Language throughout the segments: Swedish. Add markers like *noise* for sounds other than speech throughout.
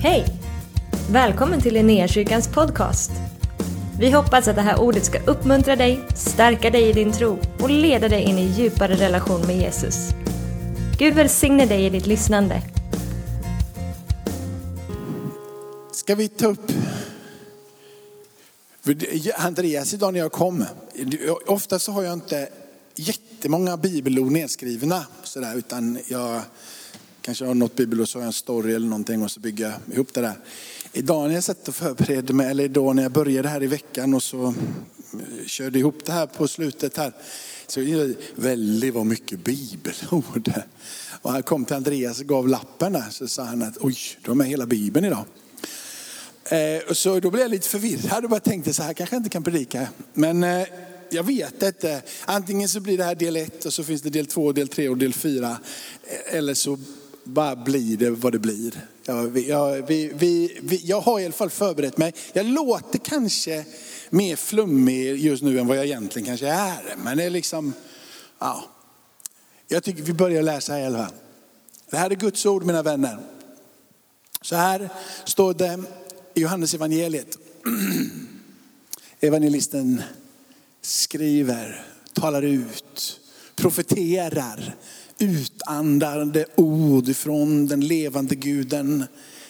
Hej! Välkommen till Linnéakyrkans podcast. Vi hoppas att det här ordet ska uppmuntra dig, stärka dig i din tro och leda dig in i djupare relation med Jesus. Gud välsigne dig i ditt lyssnande. Ska vi ta upp Andreas idag när jag kom. Ofta så har jag inte jättemånga bibelord nedskrivna sådär, utan jag kanske har något bibelord så har jag en story eller någonting och så bygger jag ihop det där. Idag när jag satt och förberedde mig, eller idag när jag började här i veckan och så eh, körde ihop det här på slutet här. Så det väldigt vad mycket bibelord. *laughs* Och han kom till Andreas och gav lappen där så sa han att oj, du har med hela bibeln idag. Eh, så då blev jag lite förvirrad och bara tänkte så här kanske jag inte kan predika. Men eh, jag vet inte. Antingen så blir det här del ett och så finns det del två, del tre och del fyra. Eh, eller så bara blir det vad det blir. Jag, jag, vi, vi, vi, jag har i alla fall förberett mig. Jag låter kanske mer flummig just nu än vad jag egentligen kanske är. Men det är liksom, ja. Jag tycker vi börjar läsa i alla fall. Det här är Guds ord mina vänner. Så här står det i Johannes evangeliet. *clears throat* Evangelisten skriver, talar ut, profeterar, utandade ord från den levande guden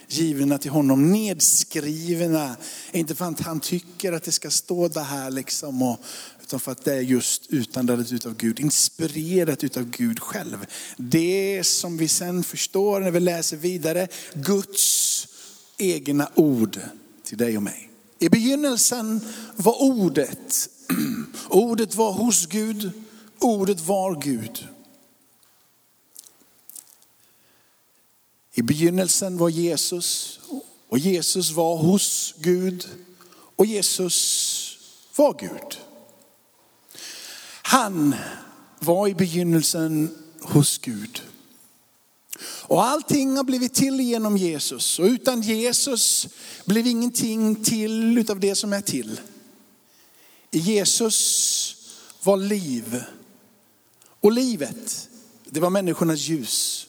givna till honom, nedskrivna. Inte för att han tycker att det ska stå det här liksom, och, utan för att det är just utandat utav Gud, inspirerat utav Gud själv. Det som vi sen förstår när vi läser vidare, Guds egna ord till dig och mig. I begynnelsen var ordet, *clears throat* ordet var hos Gud, ordet var Gud. I begynnelsen var Jesus och Jesus var hos Gud och Jesus var Gud. Han var i begynnelsen hos Gud. Och allting har blivit till genom Jesus. Och utan Jesus blev ingenting till utav det som är till. I Jesus var liv. Och livet, det var människornas ljus.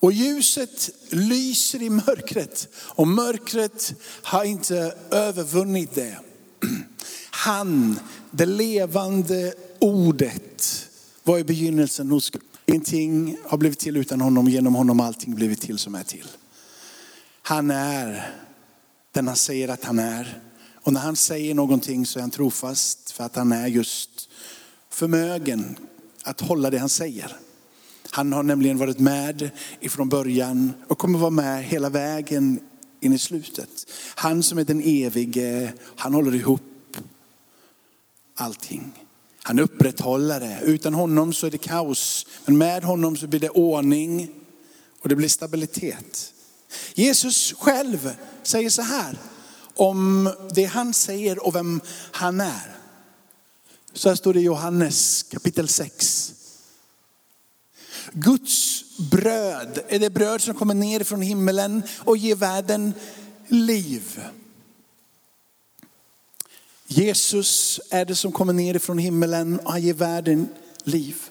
Och ljuset lyser i mörkret och mörkret har inte övervunnit det. Han, det levande ordet, var i begynnelsen hos Gud. Ingenting har blivit till utan honom, genom honom allting blivit till som är till. Han är den han säger att han är. Och när han säger någonting så är han trofast för att han är just förmögen att hålla det han säger. Han har nämligen varit med ifrån början och kommer vara med hela vägen in i slutet. Han som är den evige, han håller ihop allting. Han upprätthåller det. Utan honom så är det kaos. Men med honom så blir det ordning och det blir stabilitet. Jesus själv säger så här om det han säger och vem han är. Så här står det i Johannes kapitel 6. Guds bröd är det bröd som kommer ner från himmelen och ger världen liv. Jesus är det som kommer ner från himmelen och han ger världen liv.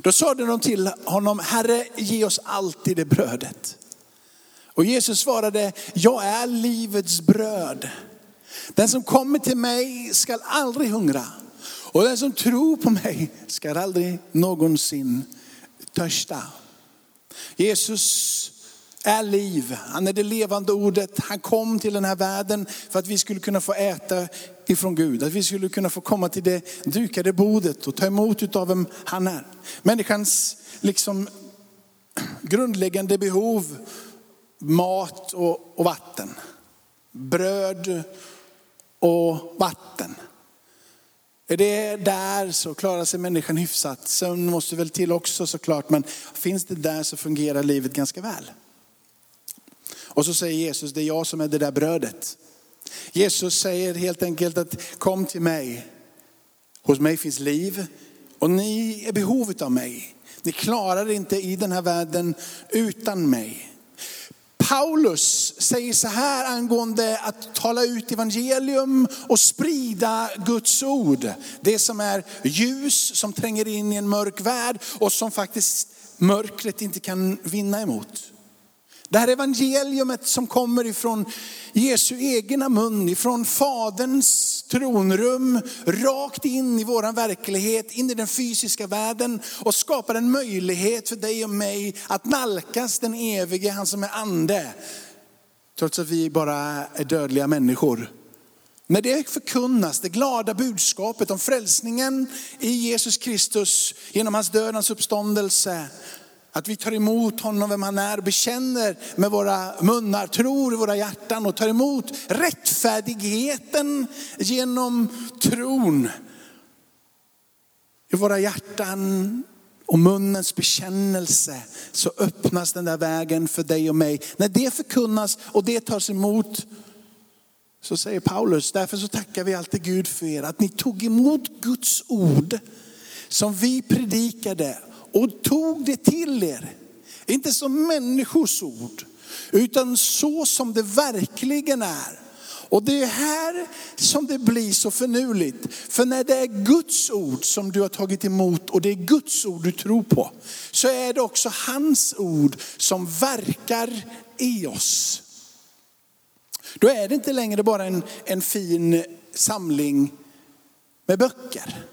Då sade de till honom, Herre ge oss alltid det brödet. Och Jesus svarade, jag är livets bröd. Den som kommer till mig skall aldrig hungra. Och den som tror på mig ska aldrig någonsin törsta. Jesus är liv. Han är det levande ordet. Han kom till den här världen för att vi skulle kunna få äta ifrån Gud. Att vi skulle kunna få komma till det dukade bordet och ta emot utav vem han är. Människans liksom grundläggande behov, mat och, och vatten. Bröd och vatten. Är det där så klarar sig människan hyfsat. Sömn måste väl till också såklart, men finns det där så fungerar livet ganska väl. Och så säger Jesus, det är jag som är det där brödet. Jesus säger helt enkelt att kom till mig. Hos mig finns liv och ni är behovet av mig. Ni klarar inte i den här världen utan mig. Paulus säger så här angående att tala ut evangelium och sprida Guds ord. Det som är ljus som tränger in i en mörk värld och som faktiskt mörkret inte kan vinna emot. Det här evangeliumet som kommer ifrån Jesu egna mun, ifrån Faderns tronrum, rakt in i våran verklighet, in i den fysiska världen och skapar en möjlighet för dig och mig att nalkas den evige, han som är ande. Trots att vi bara är dödliga människor. När det förkunnas, det glada budskapet om frälsningen i Jesus Kristus genom hans död, hans uppståndelse, att vi tar emot honom, vem han är, bekänner med våra munnar, tror i våra hjärtan och tar emot rättfärdigheten genom tron i våra hjärtan och munnens bekännelse så öppnas den där vägen för dig och mig. När det förkunnas och det tas emot så säger Paulus, därför så tackar vi alltid Gud för er att ni tog emot Guds ord som vi predikade och tog det till er. Inte som människors ord, utan så som det verkligen är. Och det är här som det blir så förnuligt. För när det är Guds ord som du har tagit emot och det är Guds ord du tror på, så är det också hans ord som verkar i oss. Då är det inte längre bara en, en fin samling med böcker.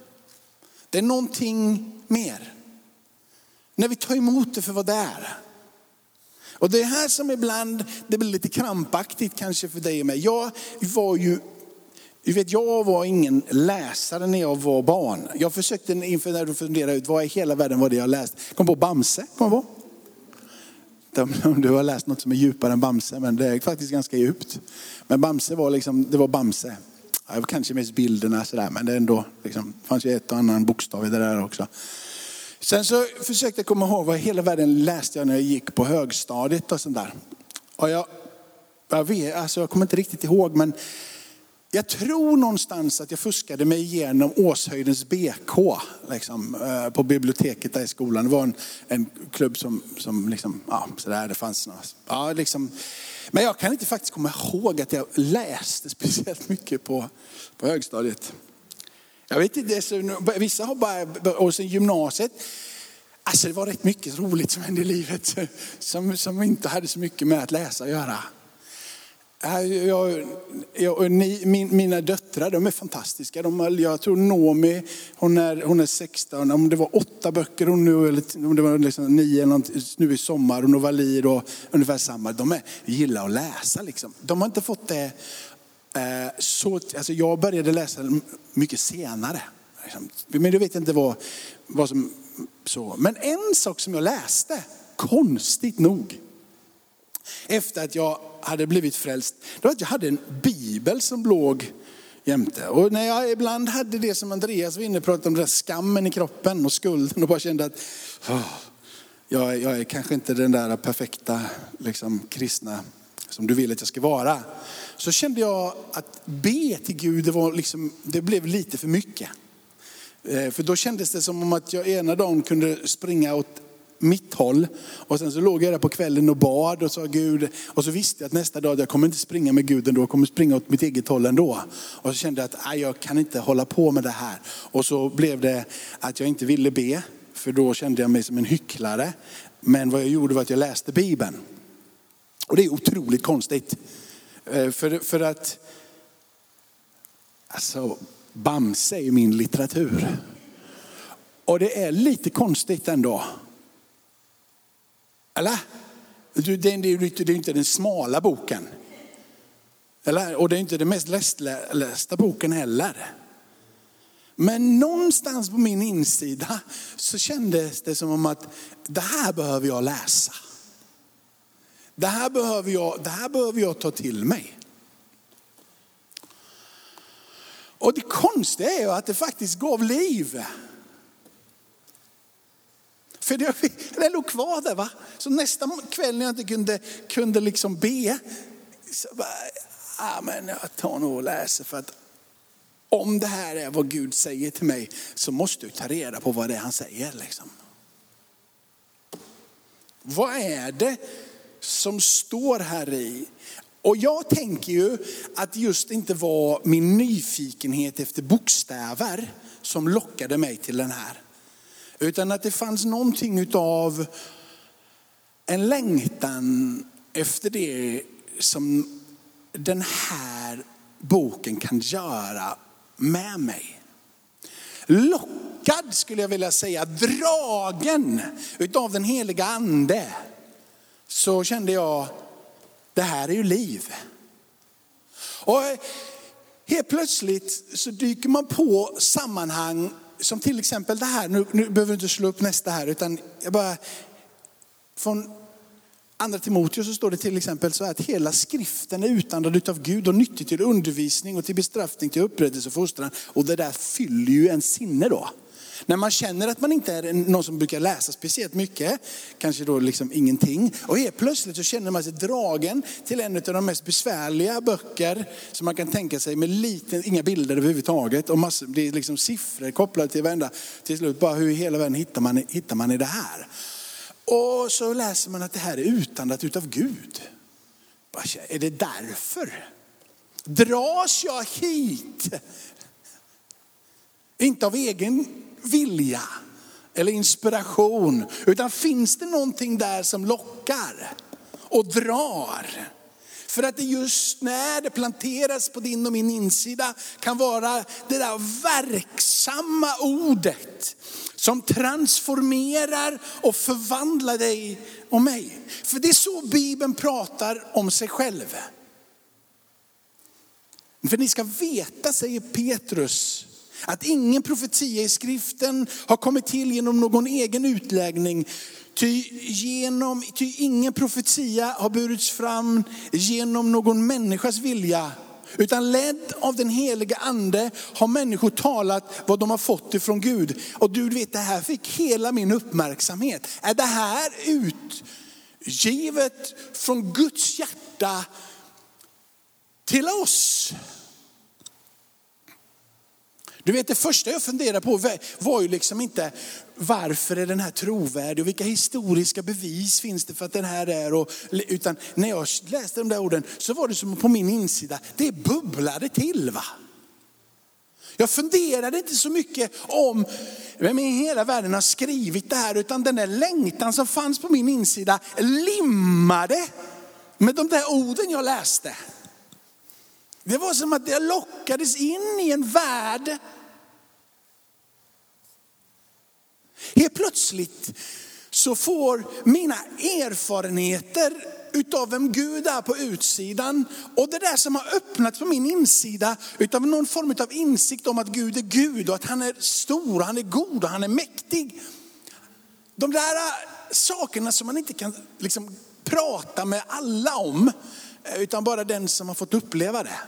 Det är någonting mer. När vi tar emot det för vad det är. Och det är här som ibland det blir lite krampaktigt kanske för dig och mig. Jag var ju, du vet, jag var ingen läsare när jag var barn. Jag försökte inför när du funderade ut vad i hela världen var det jag läst. Kom på Bamse, kom på. Om du har läst något som är djupare än Bamse, men det är faktiskt ganska djupt. Men Bamse var liksom, det var Bamse. Ja, kanske mest bilderna sådär, men det är ändå, liksom, fanns ju ett och annan bokstav i det där också. Sen så försökte jag komma ihåg vad hela världen läste jag när jag gick på högstadiet och sånt där. Och jag, jag, vet, alltså jag kommer inte riktigt ihåg, men jag tror någonstans att jag fuskade mig igenom Åshöjdens BK liksom, eh, på biblioteket där i skolan. Det var en, en klubb som, som liksom, ja, sådär, det fanns några, ja, liksom. Men jag kan inte faktiskt komma ihåg att jag läste speciellt mycket på, på högstadiet. Jag vet inte, vissa har bara, och sen gymnasiet, alltså det var rätt mycket roligt som hände i livet *laughs* som, som inte hade så mycket med att läsa att göra. Jag, jag, ni, min, mina döttrar de är fantastiska. De, jag tror Nomi, hon är, hon är 16, om det var åtta böcker hon nu, eller om det var liksom nio eller nu i sommar, och Novali då, ungefär samma. De är, gillar att läsa liksom. De har inte fått det Eh, så, alltså jag började läsa mycket senare. Liksom. Men du vet inte vad, vad som så. Men en sak som jag läste, konstigt nog, efter att jag hade blivit frälst, det var att jag hade en bibel som låg jämte. Och när jag ibland hade det som Andreas var inne på, om den där skammen i kroppen och skulden och bara kände att oh, jag, jag, är kanske inte den där perfekta liksom, kristna som du vill att jag ska vara så kände jag att be till Gud, det, var liksom, det blev lite för mycket. Eh, för då kändes det som om att jag ena dagen kunde springa åt mitt håll. Och sen så låg jag där på kvällen och bad och sa Gud. Och så visste jag att nästa dag, jag kommer inte springa med Gud ändå, jag kommer springa åt mitt eget håll ändå. Och så kände jag att jag kan inte hålla på med det här. Och så blev det att jag inte ville be, för då kände jag mig som en hycklare. Men vad jag gjorde var att jag läste Bibeln. Och det är otroligt konstigt. Eh, för, för att, alltså Bamse är min litteratur. Och det är lite konstigt ändå. Eller? Det är inte den smala boken. Eller? Och det är inte den mest lästa boken heller. Men någonstans på min insida så kändes det som om att det här behöver jag läsa. Det här behöver jag, det här behöver jag ta till mig. Och det konstiga är ju att det faktiskt gav liv. För det, det låg kvar där va. Så nästa kväll när jag inte kunde, kunde liksom be, så bara, ah, men jag tar nog och läser för att om det här är vad Gud säger till mig så måste jag ta reda på vad det är han säger. Liksom. Vad är det som står här i. Och jag tänker ju att just inte var min nyfikenhet efter bokstäver som lockade mig till den här. Utan att det fanns någonting utav en längtan efter det som den här boken kan göra med mig. Lockad skulle jag vilja säga, dragen utav den heliga ande. Så kände jag, det här är ju liv. Och eh, helt plötsligt så dyker man på sammanhang som till exempel det här, nu, nu behöver du inte slå upp nästa här, utan jag bara, från andra Timoteus så står det till exempel så här att hela skriften är utandad av Gud och nyttig till undervisning och till bestraffning, till upprättelse och fostran. Och det där fyller ju en sinne då. När man känner att man inte är någon som brukar läsa speciellt mycket, kanske då liksom ingenting. Och helt plötsligt så känner man sig dragen till en av de mest besvärliga böcker som man kan tänka sig med lite, inga bilder överhuvudtaget. Och massor, det är liksom siffror kopplade till varenda, till slut bara hur i hela världen hittar man, hittar man i det här? Och så läser man att det här är utandat utav Gud. Är det därför? Dras jag hit? Inte av egen vilja eller inspiration, utan finns det någonting där som lockar och drar? För att det just när det planteras på din och min insida kan vara det där verksamma ordet som transformerar och förvandlar dig och mig. För det är så Bibeln pratar om sig själv. För ni ska veta, säger Petrus, att ingen profetia i skriften har kommit till genom någon egen utläggning. Ty, genom, ty ingen profetia har burits fram genom någon människas vilja. Utan ledd av den heliga ande har människor talat vad de har fått ifrån Gud. Och du vet, det här fick hela min uppmärksamhet. Är det här utgivet från Guds hjärta till oss? Du vet det första jag funderade på var ju liksom inte varför är den här trovärdig och vilka historiska bevis finns det för att den här är. Och, utan när jag läste de där orden så var det som på min insida, det bubblade till va. Jag funderade inte så mycket om vem i hela världen har skrivit det här, utan den där längtan som fanns på min insida limmade med de där orden jag läste. Det var som att jag lockades in i en värld Helt plötsligt så får mina erfarenheter utav vem Gud är på utsidan och det där som har öppnat på min insida utav någon form av insikt om att Gud är Gud och att han är stor, han är god och han är mäktig. De där äh, sakerna som man inte kan liksom prata med alla om, eh, utan bara den som har fått uppleva det.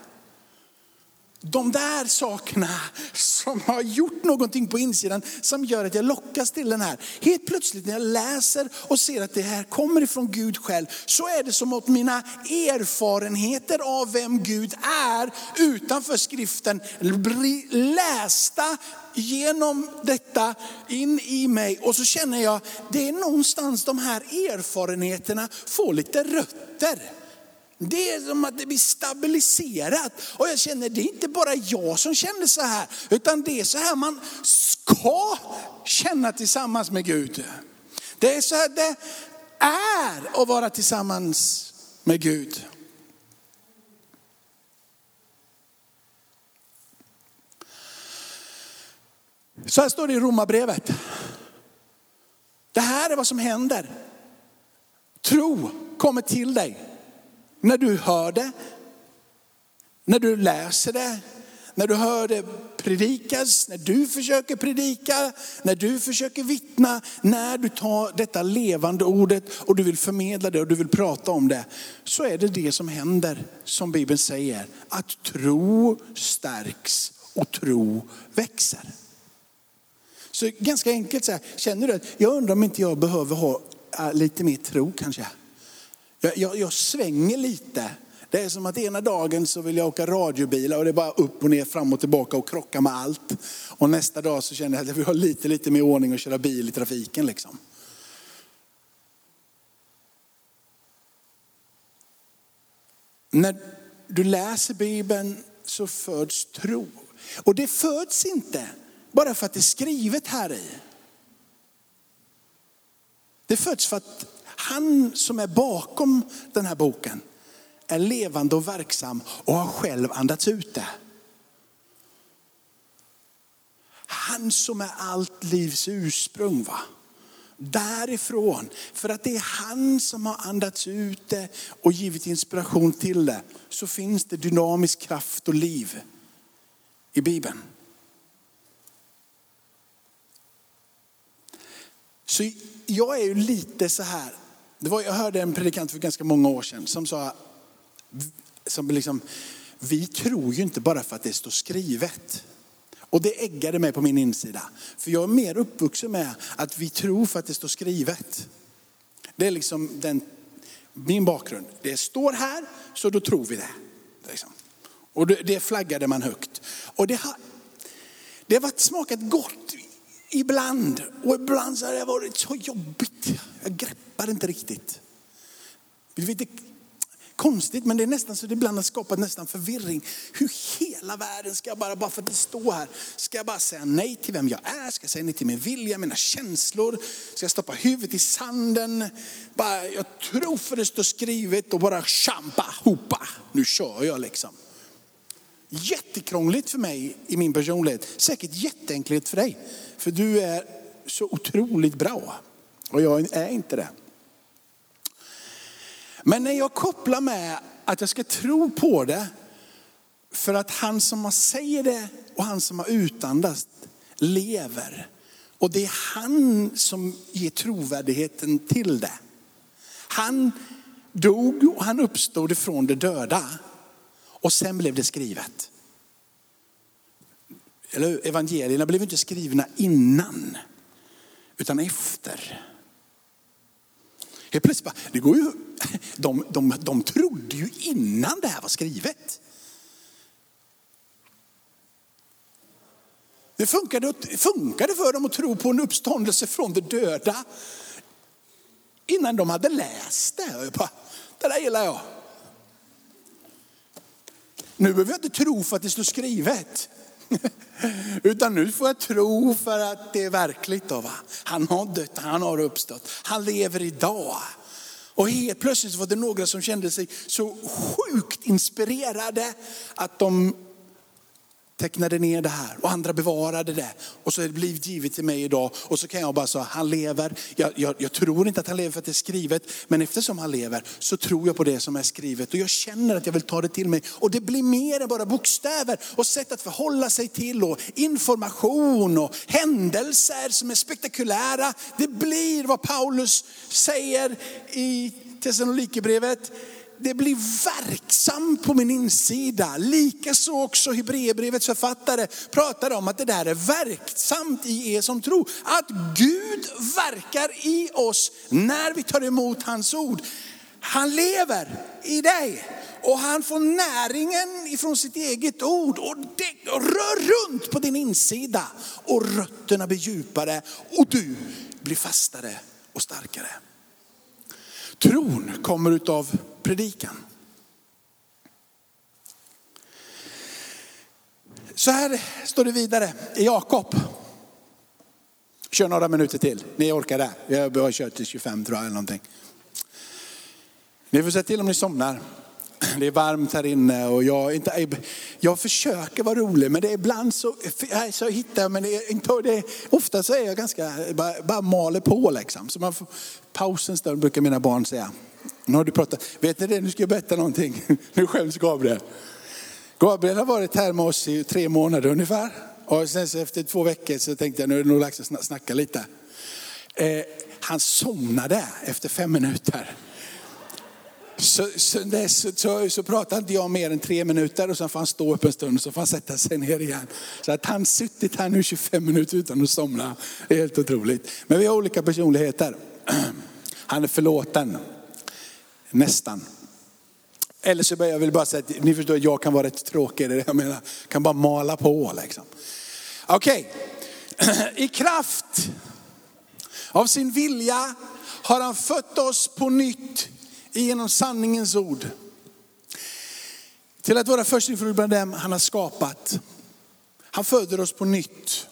De där sakerna som har gjort någonting på insidan som gör att jag lockas till den här. Helt plötsligt när jag läser och ser att det här kommer ifrån Gud själv så är det som att mina erfarenheter av vem Gud är utanför skriften blir lästa genom detta in i mig och så känner jag det är någonstans de här erfarenheterna får lite rötter. Det är som att det blir stabiliserat. Och jag känner, det är inte bara jag som känner så här, utan det är så här man ska känna tillsammans med Gud. Det är så här det är att vara tillsammans med Gud. Så här står det i Romarbrevet. Det här är vad som händer. Tro kommer till dig när du hör det, när du läser det, när du hör det predikas, när du försöker predika, när du försöker vittna, när du tar detta levande ordet och du vill förmedla det och du vill prata om det. Så är det det som händer som Bibeln säger, att tro stärks och tro växer. Så ganska enkelt så här, känner du att jag undrar om inte jag behöver ha äh, lite mer tro kanske. Jag, jag, jag svänger lite. Det är som att ena dagen så vill jag åka radiobilar och det är bara upp och ner, fram och tillbaka och krocka med allt. Och nästa dag så känner jag att jag vill ha lite, lite mer ordning och köra bil i trafiken liksom. När du läser Bibeln så föds tro. Och det föds inte bara för att det är skrivet här i. Det föds för att han som är bakom den här boken är levande och verksam och har själv andats ut det. Han som är allt livs ursprung. Va? Därifrån, för att det är han som har andats ut det och givit inspiration till det, så finns det dynamisk kraft och liv i Bibeln. Så jag är ju lite så här, det var, jag hörde en predikant för ganska många år sedan som sa, som liksom, vi tror ju inte bara för att det står skrivet. Och det äggade mig på min insida. För jag är mer uppvuxen med att vi tror för att det står skrivet. Det är liksom den, min bakgrund. Det står här, så då tror vi det. Liksom. Och det, det flaggade man högt. Och det har, det har varit smakat gott ibland. Och ibland så har det varit så jobbigt. Jag greppar inte riktigt. Det är konstigt men det är nästan så det ibland har skapat nästan förvirring. Hur hela världen ska jag bara, bara för att det står här, ska jag bara säga nej till vem jag är? Ska jag säga nej till min vilja, mina känslor? Ska jag stoppa huvudet i sanden? Bara, jag tror för det står skrivet och bara champa, hopa, nu kör jag liksom. Jättekrångligt för mig i min personlighet, säkert jätteenkelt för dig. För du är så otroligt bra och jag är inte det. Men när jag kopplar med att jag ska tro på det, för att han som har säger det och han som har utandats lever. Och det är han som ger trovärdigheten till det. Han dog och han uppstod ifrån de döda. Och sen blev det skrivet. Eller evangelierna blev inte skrivna innan, utan efter. Helt plötsligt bara, det går ju, *laughs* de, de, de trodde ju innan det här var skrivet. Det funkade, funkade för dem att tro på en uppståndelse från de döda innan de hade läst det. bara, det där gillar jag. Nu behöver jag inte tro för att det står skrivet. *laughs* Utan nu får jag tro för att det är verkligt. Då, va? Han har dött, han har uppstått. Han lever idag. Och helt plötsligt var det några som kände sig så sjukt inspirerade att de tecknade ner det här och andra bevarade det. Och så är det blivit givet till mig idag. Och så kan jag bara säga, han lever. Jag, jag, jag, tror inte att han lever för att det är skrivet. Men eftersom han lever så tror jag på det som är skrivet. Och jag känner att jag vill ta det till mig. Och det blir mer än bara bokstäver och sätt att förhålla sig till och information och händelser som är spektakulära. Det blir vad Paulus säger i Thessalonikerbrevet det blir verksamt på min insida. Likaså också Hebreerbrevets författare pratar om att det där är verksamt i er som tror. Att Gud verkar i oss när vi tar emot hans ord. Han lever i dig och han får näringen ifrån sitt eget ord och det rör runt på din insida och rötterna blir djupare och du blir fastare och starkare. Tron kommer utav predikan. Så här står det vidare i Jakob. Kör några minuter till, ni orkar det. Jag har kört till 25 tror jag eller någonting. Ni får se till om ni somnar. Det är varmt här inne och jag, inte, jag försöker vara rolig men det är ibland så, så hittar jag, men det är, inte, det är, ofta så är jag ganska, bara, bara maler på liksom. Så man får, pausen stund brukar mina barn säga. Nu har du pratat, vet ni det, nu ska jag berätta någonting. *laughs* Nu skäms Gabriel. Gabriel har varit här med oss i tre månader ungefär. Och sen så efter två veckor så tänkte jag nu är det nog dags att snacka lite. Eh, han somnade efter fem minuter. Så, så, dess, så, så pratade inte jag mer än tre minuter och sen får han stå upp en stund och så får han sätta sig ner igen. Så att han suttit här nu 25 minuter utan att somna. Det är helt otroligt. Men vi har olika personligheter. *clears throat* Han är förlåten. Nästan. Eller så jag vill bara säga att ni förstår, jag kan vara rätt tråkig. Jag menar, kan bara mala på liksom. Okej, okay. *clears throat* i kraft av sin vilja har han fött oss på nytt genom sanningens ord. Till att vara förstfrukt bland dem han har skapat. Han föder oss på nytt.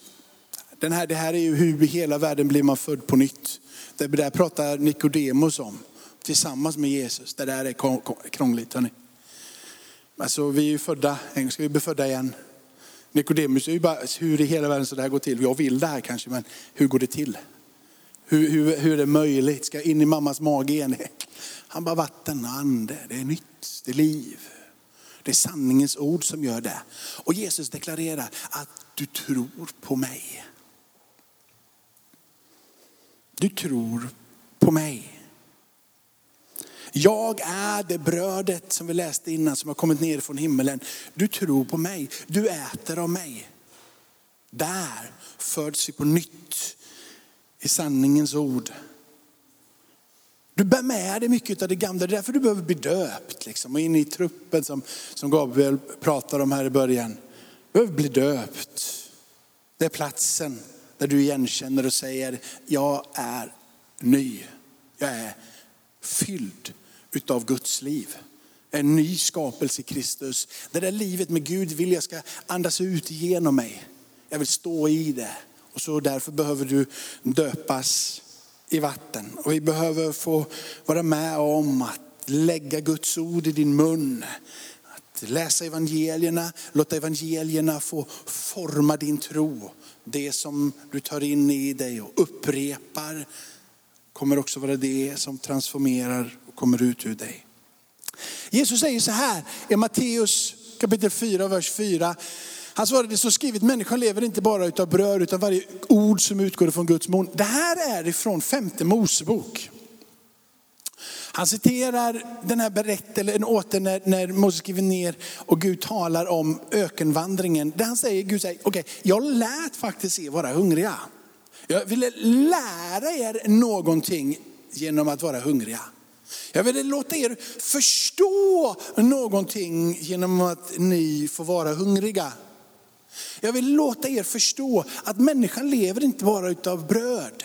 Den här, det här är ju hur i hela världen blir man född på nytt. Det där pratar Nikodemus om tillsammans med Jesus. Det där är krångligt hörni. Alltså vi är ju födda, En gång ska vi bli födda igen? Nikodemus är ju bara, hur i hela världen ska det här gå till? Jag vill det här kanske, men hur går det till? Hur, hur, hur är det möjligt? Ska jag in i mammas mage igen? *laughs* Han bara vatten och ande, det är nytt, det är liv. Det är sanningens ord som gör det. Och Jesus deklarerar att du tror på mig. Du tror på mig. Jag är det brödet som vi läste innan som har kommit ner från himmelen. Du tror på mig, du äter av mig. Där föds vi på nytt i sanningens ord. Du bär med dig mycket av det gamla, det är därför du behöver bli döpt. Liksom, och in i truppen som, som Gabriel pratar om här i början. Du behöver bli döpt. Det är platsen där du igenkänner och säger, jag är ny. Jag är fylld utav Guds liv. En ny skapelse i Kristus. Det där livet med Gud vill jag ska andas ut genom mig. Jag vill stå i det. Och så därför behöver du döpas i vatten. Och vi behöver få vara med om att lägga Guds ord i din mun. Att läsa evangelierna, låta evangelierna få forma din tro. Det som du tar in i dig och upprepar kommer också vara det som transformerar och kommer ut ur dig. Jesus säger så här i Matteus kapitel 4, vers 4. Han svarade, det så skrivet, människan lever inte bara utav bröd utan varje ord som utgår från Guds mun. Det här är ifrån femte Mosebok. Han citerar den här berättelsen åter när, när Moses skriver ner och Gud talar om ökenvandringen. Där han säger, Gud säger, okej, okay, jag lät faktiskt er vara hungriga. Jag ville lära er någonting genom att vara hungriga. Jag ville låta er förstå någonting genom att ni får vara hungriga. Jag vill låta er förstå att människan lever inte bara utav bröd,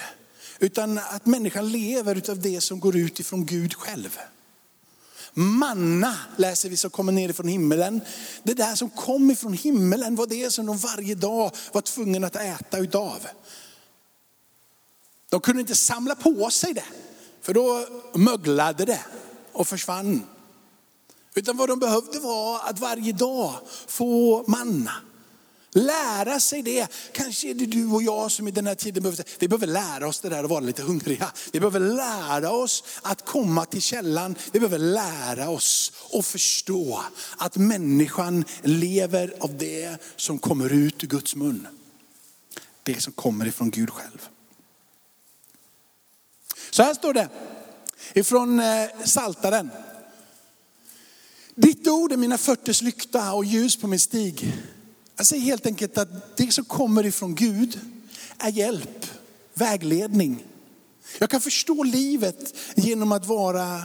utan att människan lever utav det som går ut ifrån Gud själv. Manna läser vi som kommer ner ifrån himmelen. Det där som kom ifrån himmelen var det som de varje dag var tvungna att äta utav. De kunde inte samla på sig det, för då möglade det och försvann. Utan vad de behövde var att varje dag få manna. Lära sig det. Kanske är det du och jag som i den här tiden behöver, vi behöver lära oss det där att vara lite hungriga. Vi behöver lära oss att komma till källan. Vi behöver lära oss och förstå att människan lever av det som kommer ut ur Guds mun. Det som kommer ifrån Gud själv. Så här står det ifrån eh, Saltaren. Ditt ord är mina fötters lykta och ljus på min stig. Jag säger helt enkelt att det som kommer ifrån Gud är hjälp, vägledning. Jag kan förstå livet genom att vara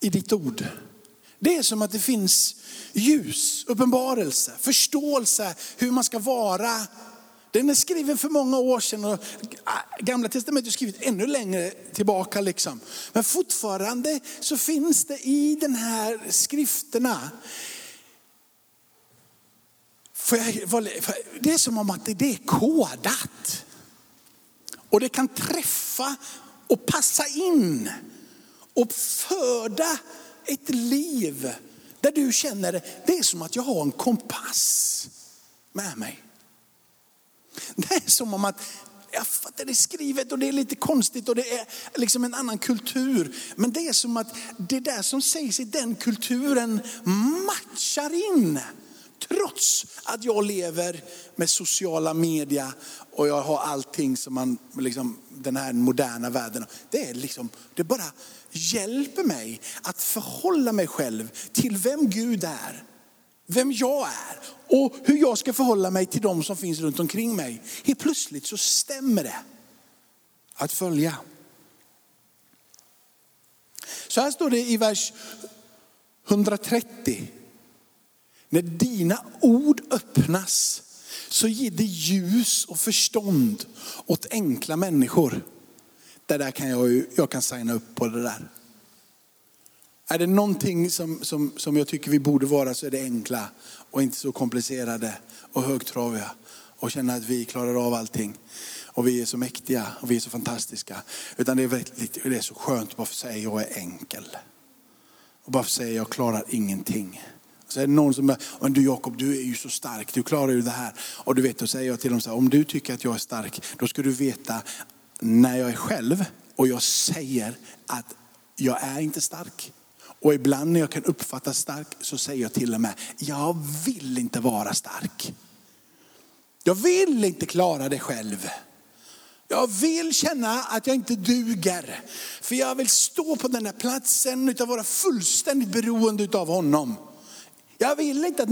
i ditt ord. Det är som att det finns ljus, uppenbarelse, förståelse hur man ska vara den är skriven för många år sedan och äh, gamla testamentet är skrivet ännu längre tillbaka. Liksom. Men fortfarande så finns det i den här skrifterna det är som om att det är kodat. Och det kan träffa och passa in och föda ett liv där du känner det är som att jag har en kompass med mig. Det är som om att jag fattar det är skrivet och det är lite konstigt och det är liksom en annan kultur. Men det är som att det där som sägs i den kulturen matchar in. Trots att jag lever med sociala media och jag har allting som man, liksom, den här moderna världen. Det är liksom, det bara hjälper mig att förhålla mig själv till vem Gud är vem jag är och hur jag ska förhålla mig till de som finns runt omkring mig. Helt plötsligt så stämmer det att följa. Så här står det i vers 130. När dina ord öppnas så ger det ljus och förstånd åt enkla människor. Det där kan jag, jag kan signa upp på det där. Är det någonting som, som, som jag tycker vi borde vara så är det enkla och inte så komplicerade och högtraviga och känna att vi klarar av allting. och vi är så mäktiga och vi är så fantastiska. Utan det är, väldigt, det är så skönt att bara få säga jag är enkel. Och bara få säga jag klarar ingenting. Så är det någon som säger, du Jakob, du är ju så stark, du klarar ju det här. Och du vet, då säger jag till dem så här, om du tycker att jag är stark, då ska du veta när jag är själv och jag säger att jag är inte stark. Och ibland när jag kan uppfattas stark så säger jag till och med, jag vill inte vara stark. Jag vill inte klara det själv. Jag vill känna att jag inte duger. För jag vill stå på den där platsen utan vara fullständigt beroende av honom. Jag vill, inte att,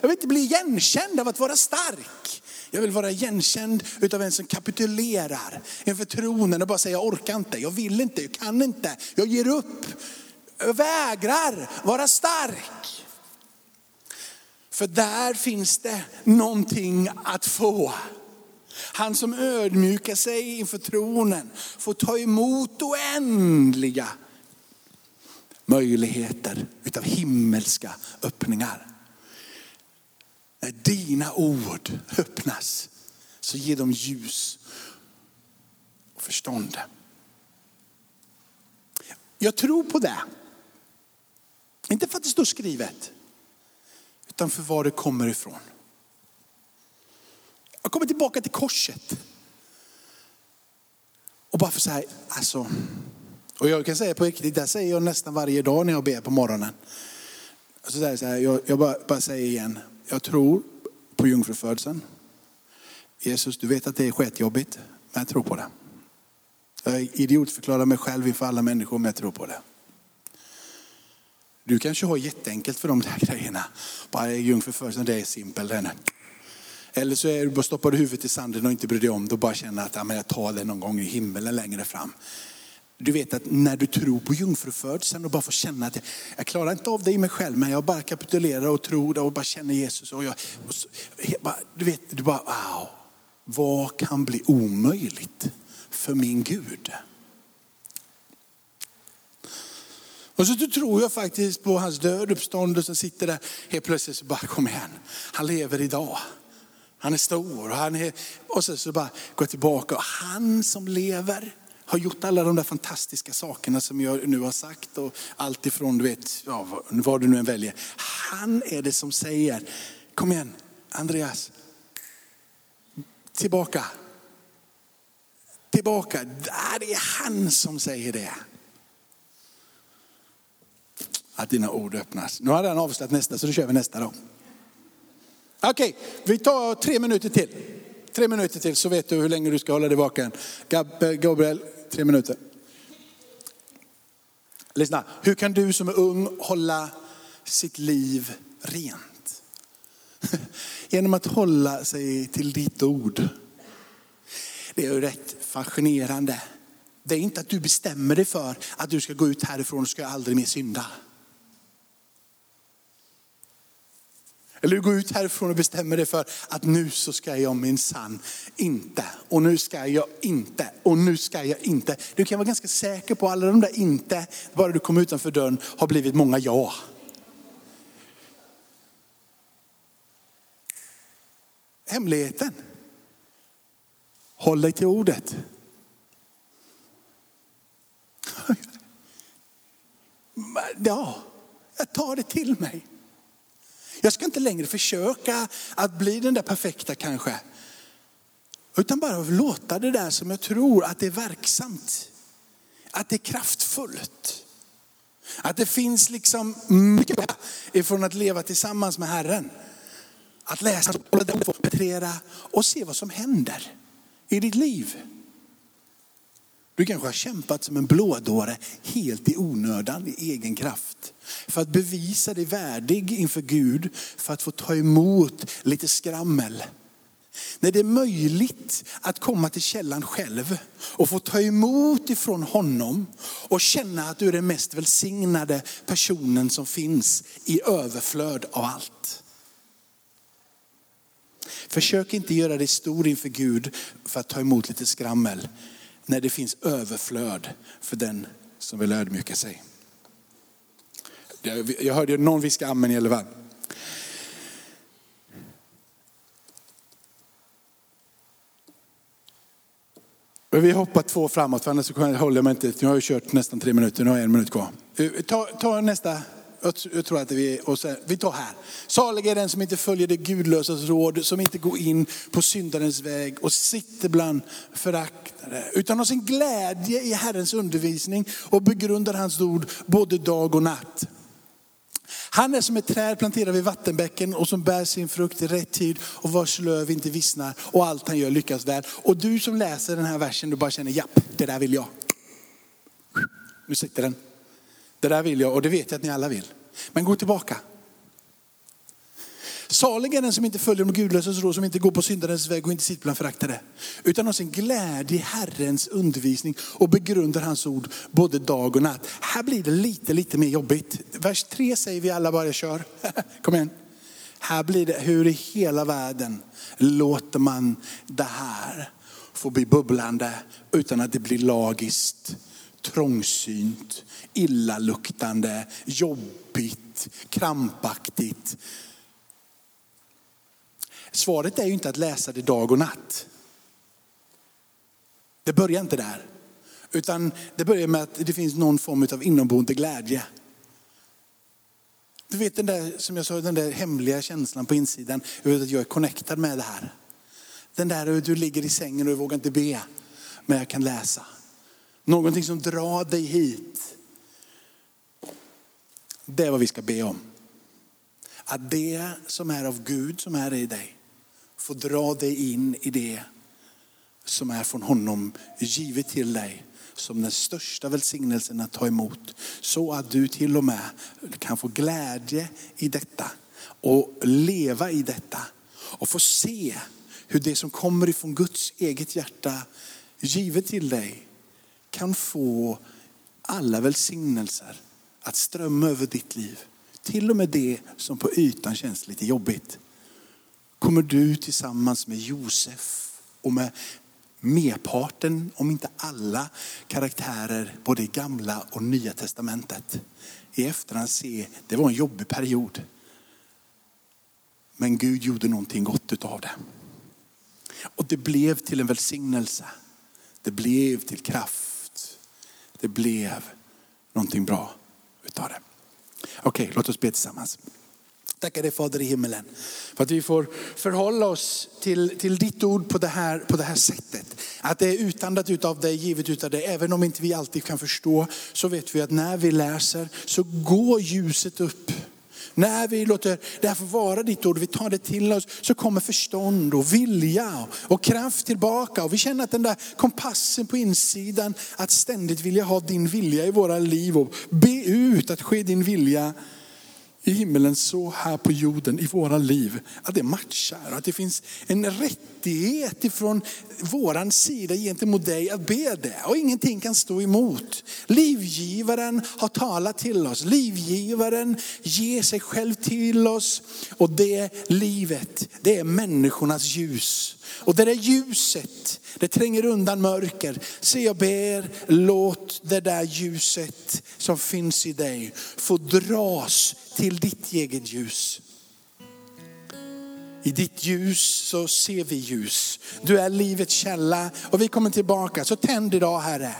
jag vill inte bli igenkänd av att vara stark. Jag vill vara igenkänd utav en som kapitulerar inför tronen och bara säger jag orkar inte, jag vill inte, jag kan inte, jag ger upp. Vägrar vara stark. För där finns det någonting att få. Han som ödmjukar sig inför tronen får ta emot oändliga möjligheter utav himmelska öppningar. När dina ord öppnas så ger de ljus och förstånd. Jag tror på det. Inte för att det står skrivet, utan för var det kommer ifrån. Jag kommer tillbaka till korset. Och bara för så här, alltså, och jag kan säga på riktigt, det säger jag nästan varje dag när jag ber på morgonen. Alltså så säger så här, jag, jag bara, bara säger igen, jag tror på jungfrufödseln. Jesus, du vet att det är skitjobbigt, men jag tror på det. Jag idiotförklarar mig själv inför alla människor, men jag tror på det. Du kanske har jätteenkelt för de där grejerna. Bara jungfrufödseln, det är simpel. Eller så är du bara stoppar du huvudet i sanden och inte bryr dig om det och bara känner att ja, men jag tar det någon gång i himmelen längre fram. Du vet att när du tror på jungfrufödseln och bara får känna att jag, jag klarar inte av det i mig själv, men jag bara kapitulerar och tror och bara känner Jesus. Och jag, och så, du vet, du bara wow, vad kan bli omöjligt för min Gud? Och så tror jag faktiskt på hans död, uppståndelse, och sitter där helt plötsligt så bara kom igen. Han lever idag. Han är stor och han är, och så, så bara går tillbaka. Och han som lever har gjort alla de där fantastiska sakerna som jag nu har sagt och allt ifrån du vet, ja, vad du nu än väljer. Han är det som säger, kom igen Andreas, tillbaka. Tillbaka, det är han som säger det att dina ord öppnas. Nu har han avslutat nästa så då kör vi nästa då. Okej, okay, vi tar tre minuter till. Tre minuter till så vet du hur länge du ska hålla dig vaken. Gabriel, tre minuter. Lyssna, hur kan du som är ung hålla sitt liv rent? *laughs* Genom att hålla sig till ditt ord. Det är ju rätt fascinerande. Det är inte att du bestämmer dig för att du ska gå ut härifrån och ska aldrig mer synda. Eller du går ut härifrån och bestämmer dig för att nu så ska jag minsann inte. Och nu ska jag inte. Och nu ska jag inte. Du kan vara ganska säker på alla de där inte, bara du kommer utanför dörren, har blivit många ja. Hemligheten. Håll dig till ordet. *laughs* Ja, jag tar det till mig. Jag ska inte längre försöka att bli den där perfekta kanske. Utan bara låta det där som jag tror att det är verksamt. Att det är kraftfullt. Att det finns liksom mycket ifrån att leva tillsammans med Herren. Att läsa, penetrera och se vad som händer i ditt liv. Du kanske har kämpat som en blådåre helt i onödan, i egen kraft. För att bevisa dig värdig inför Gud, för att få ta emot lite skrammel. När det är möjligt att komma till källan själv och få ta emot ifrån honom och känna att du är den mest välsignade personen som finns i överflöd av allt. Försök inte göra dig stor inför Gud för att ta emot lite skrammel när det finns överflöd för den som vill ödmjuka sig. Jag hörde någon viska amen i alla fall. Vi hoppar två framåt, för annars håller jag mig inte. Nu har jag kört nästan tre minuter, nu har jag en minut kvar. Eh, ta, ta nästa. Jag tror att vi, och sen, vi tar här. Salig är den som inte följer det gudlösas råd, som inte går in på syndarens väg och sitter bland föraktare. Utan har sin glädje i Herrens undervisning och begrundar hans ord både dag och natt. Han är som ett träd planterat vid vattenbäcken och som bär sin frukt i rätt tid och vars löv inte vissnar och allt han gör lyckas väl. Och du som läser den här versen, du bara känner, japp, det där vill jag. Nu sitter den. Det där vill jag och det vet jag att ni alla vill. Men gå tillbaka. Salig är den som inte följer de gudlösas råd, som inte går på syndarens väg och inte sitter bland föraktade. Utan har sin glädje i Herrens undervisning och begrundar hans ord både dag och natt. Här blir det lite, lite mer jobbigt. Vers 3 säger vi alla bara kör. *laughs* Kom igen. Här blir det, hur i hela världen låter man det här få bli bubblande utan att det blir lagiskt, trångsynt, illaluktande, jobbigt, krampaktigt. Svaret är ju inte att läsa det dag och natt. Det börjar inte där. Utan det börjar med att det finns någon form av inomboende glädje. Du vet den där, som jag sa, den där hemliga känslan på insidan, att jag är connectad med det här. Den där hur du ligger i sängen och vågar inte be, men jag kan läsa. Någonting som drar dig hit. Det är vad vi ska be om. Att det som är av Gud som är i dig få dra dig in i det som är från honom givet till dig som den största välsignelsen att ta emot. Så att du till och med kan få glädje i detta och leva i detta och få se hur det som kommer ifrån Guds eget hjärta givet till dig kan få alla välsignelser att strömma över ditt liv. Till och med det som på ytan känns lite jobbigt. Kommer du tillsammans med Josef och med merparten, om inte alla karaktärer både i gamla och nya testamentet i efterhand se, det var en jobbig period. Men Gud gjorde någonting gott utav det. Och det blev till en välsignelse. Det blev till kraft. Det blev någonting bra utav det. Okej, låt oss be tillsammans. Tackar dig Fader i himmelen för att vi får förhålla oss till, till ditt ord på det, här, på det här sättet. Att det är utandat utav dig, givet utav dig. Även om inte vi alltid kan förstå så vet vi att när vi läser så går ljuset upp. När vi låter det här få vara ditt ord, vi tar det till oss, så kommer förstånd och vilja och kraft tillbaka. Och vi känner att den där kompassen på insidan, att ständigt vilja ha din vilja i våra liv och be ut att ske din vilja i himmelen så här på jorden i våra liv. Att det matchar, att det finns en rättighet ifrån våran sida gentemot dig att be det. Och ingenting kan stå emot. Livgivaren har talat till oss. Livgivaren ger sig själv till oss. Och det livet, det är människornas ljus. Och det där ljuset, det tränger undan mörker. Så jag ber, låt det där ljuset som finns i dig få dras till ditt eget ljus. I ditt ljus så ser vi ljus. Du är livets källa och vi kommer tillbaka. Så tänd idag Herre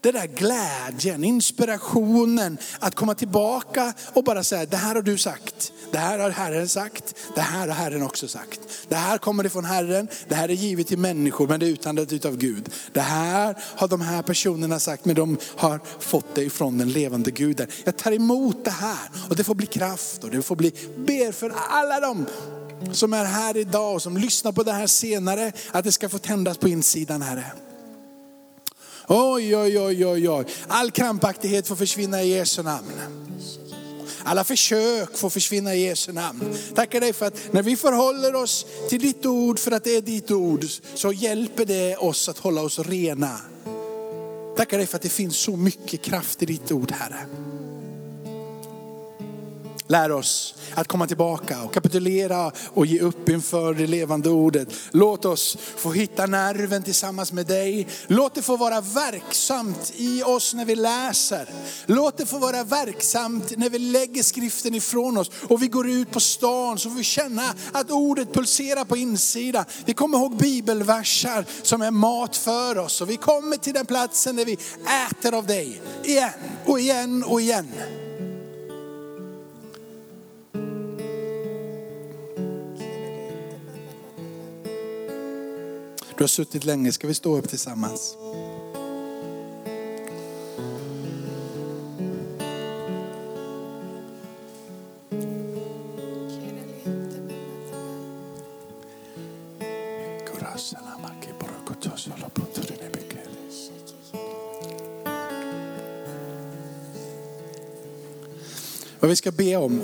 den där glädjen, inspirationen att komma tillbaka och bara säga, det här har du sagt. Det här har Herren sagt. Det här har Herren också sagt. Det här kommer ifrån Herren. Det här är givet till människor men det är utandat utav Gud. Det här har de här personerna sagt men de har fått det ifrån den levande guden. Jag tar emot det här och det får bli kraft och det får bli, ber för alla dem som är här idag och som lyssnar på det här senare, att det ska få tändas på insidan Herre. Oj, oj, oj, oj, oj. All krampaktighet får försvinna i Jesu namn. Alla försök får försvinna i Jesu namn. Tackar dig för att när vi förhåller oss till ditt ord för att det är ditt ord så hjälper det oss att hålla oss rena. Tackar dig för att det finns så mycket kraft i ditt ord Herre. Lär oss att komma tillbaka och kapitulera och ge upp inför det levande ordet. Låt oss få hitta nerven tillsammans med dig. Låt det få vara verksamt i oss när vi läser. Låt det få vara verksamt när vi lägger skriften ifrån oss och vi går ut på stan så får vi känna att ordet pulserar på insidan. Vi kommer ihåg bibelversar som är mat för oss och vi kommer till den platsen där vi äter av dig igen och igen och igen. Du har suttit länge, ska vi stå upp tillsammans? Vad vi ska be om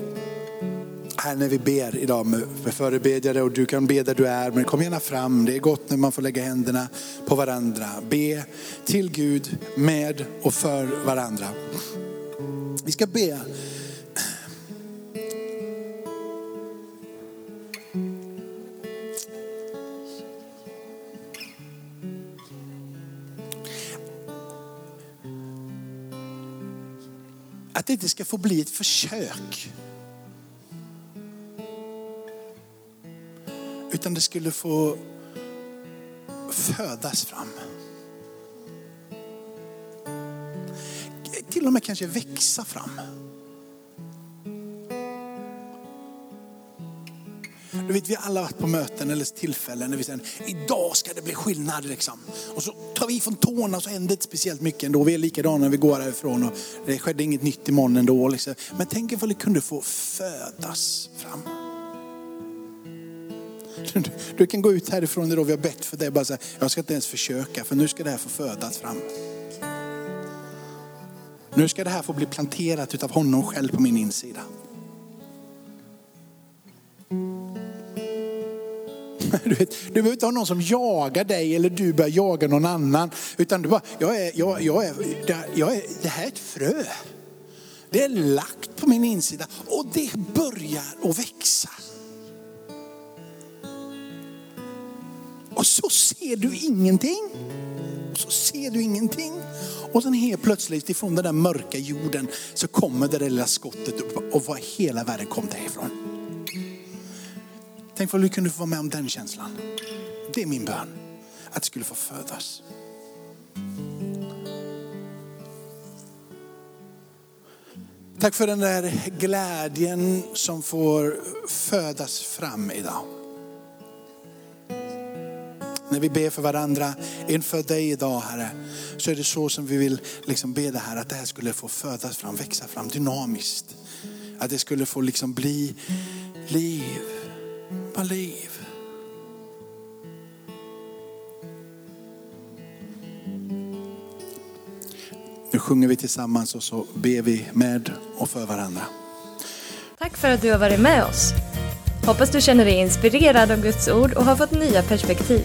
här när vi ber idag med förebedjare och du kan be där du är, men kom gärna fram. Det är gott när man får lägga händerna på varandra. Be till Gud med och för varandra. Vi ska be att det inte ska få bli ett försök. Utan det skulle få födas fram. Till och med kanske växa fram. Du vet, vi har alla varit på möten eller tillfällen när vi säger idag ska det bli skillnad. Liksom. Och så tar vi från tårna och så händer inte speciellt mycket ändå. Vi är likadana när vi går härifrån och det skedde inget nytt imorgon ändå. Liksom. Men tänk ifall det kunde få födas fram. Du kan gå ut härifrån idag, vi har bett för dig, bara säga, jag ska inte ens försöka för nu ska det här få födas fram. Nu ska det här få bli planterat utav honom själv på min insida. *laughs* Du, vet, du behöver inte ha någon som jagar dig eller du börjar jaga någon annan. Utan du bara, jag är, jag, jag är, jag är, det här är ett frö. Det är lagt på min insida och det börjar att växa. Och så ser du ingenting. Och så ser du ingenting. Och sen helt plötsligt ifrån den där mörka jorden så kommer det där lilla skottet upp och vad hela världen kom därifrån. Tänk vad du kunde få vara med om den känslan. Det är min bön. Att det skulle få födas. Tack för den där glädjen som får födas fram idag. När vi ber för varandra inför dig idag Herre, så är det så som vi vill liksom be det här, att det här skulle få födas fram, växa fram dynamiskt. Att det skulle få liksom bli liv, bara liv. Nu sjunger vi tillsammans och så ber vi med och för varandra. Tack för att du har varit med oss. Hoppas du känner dig inspirerad av Guds ord och har fått nya perspektiv.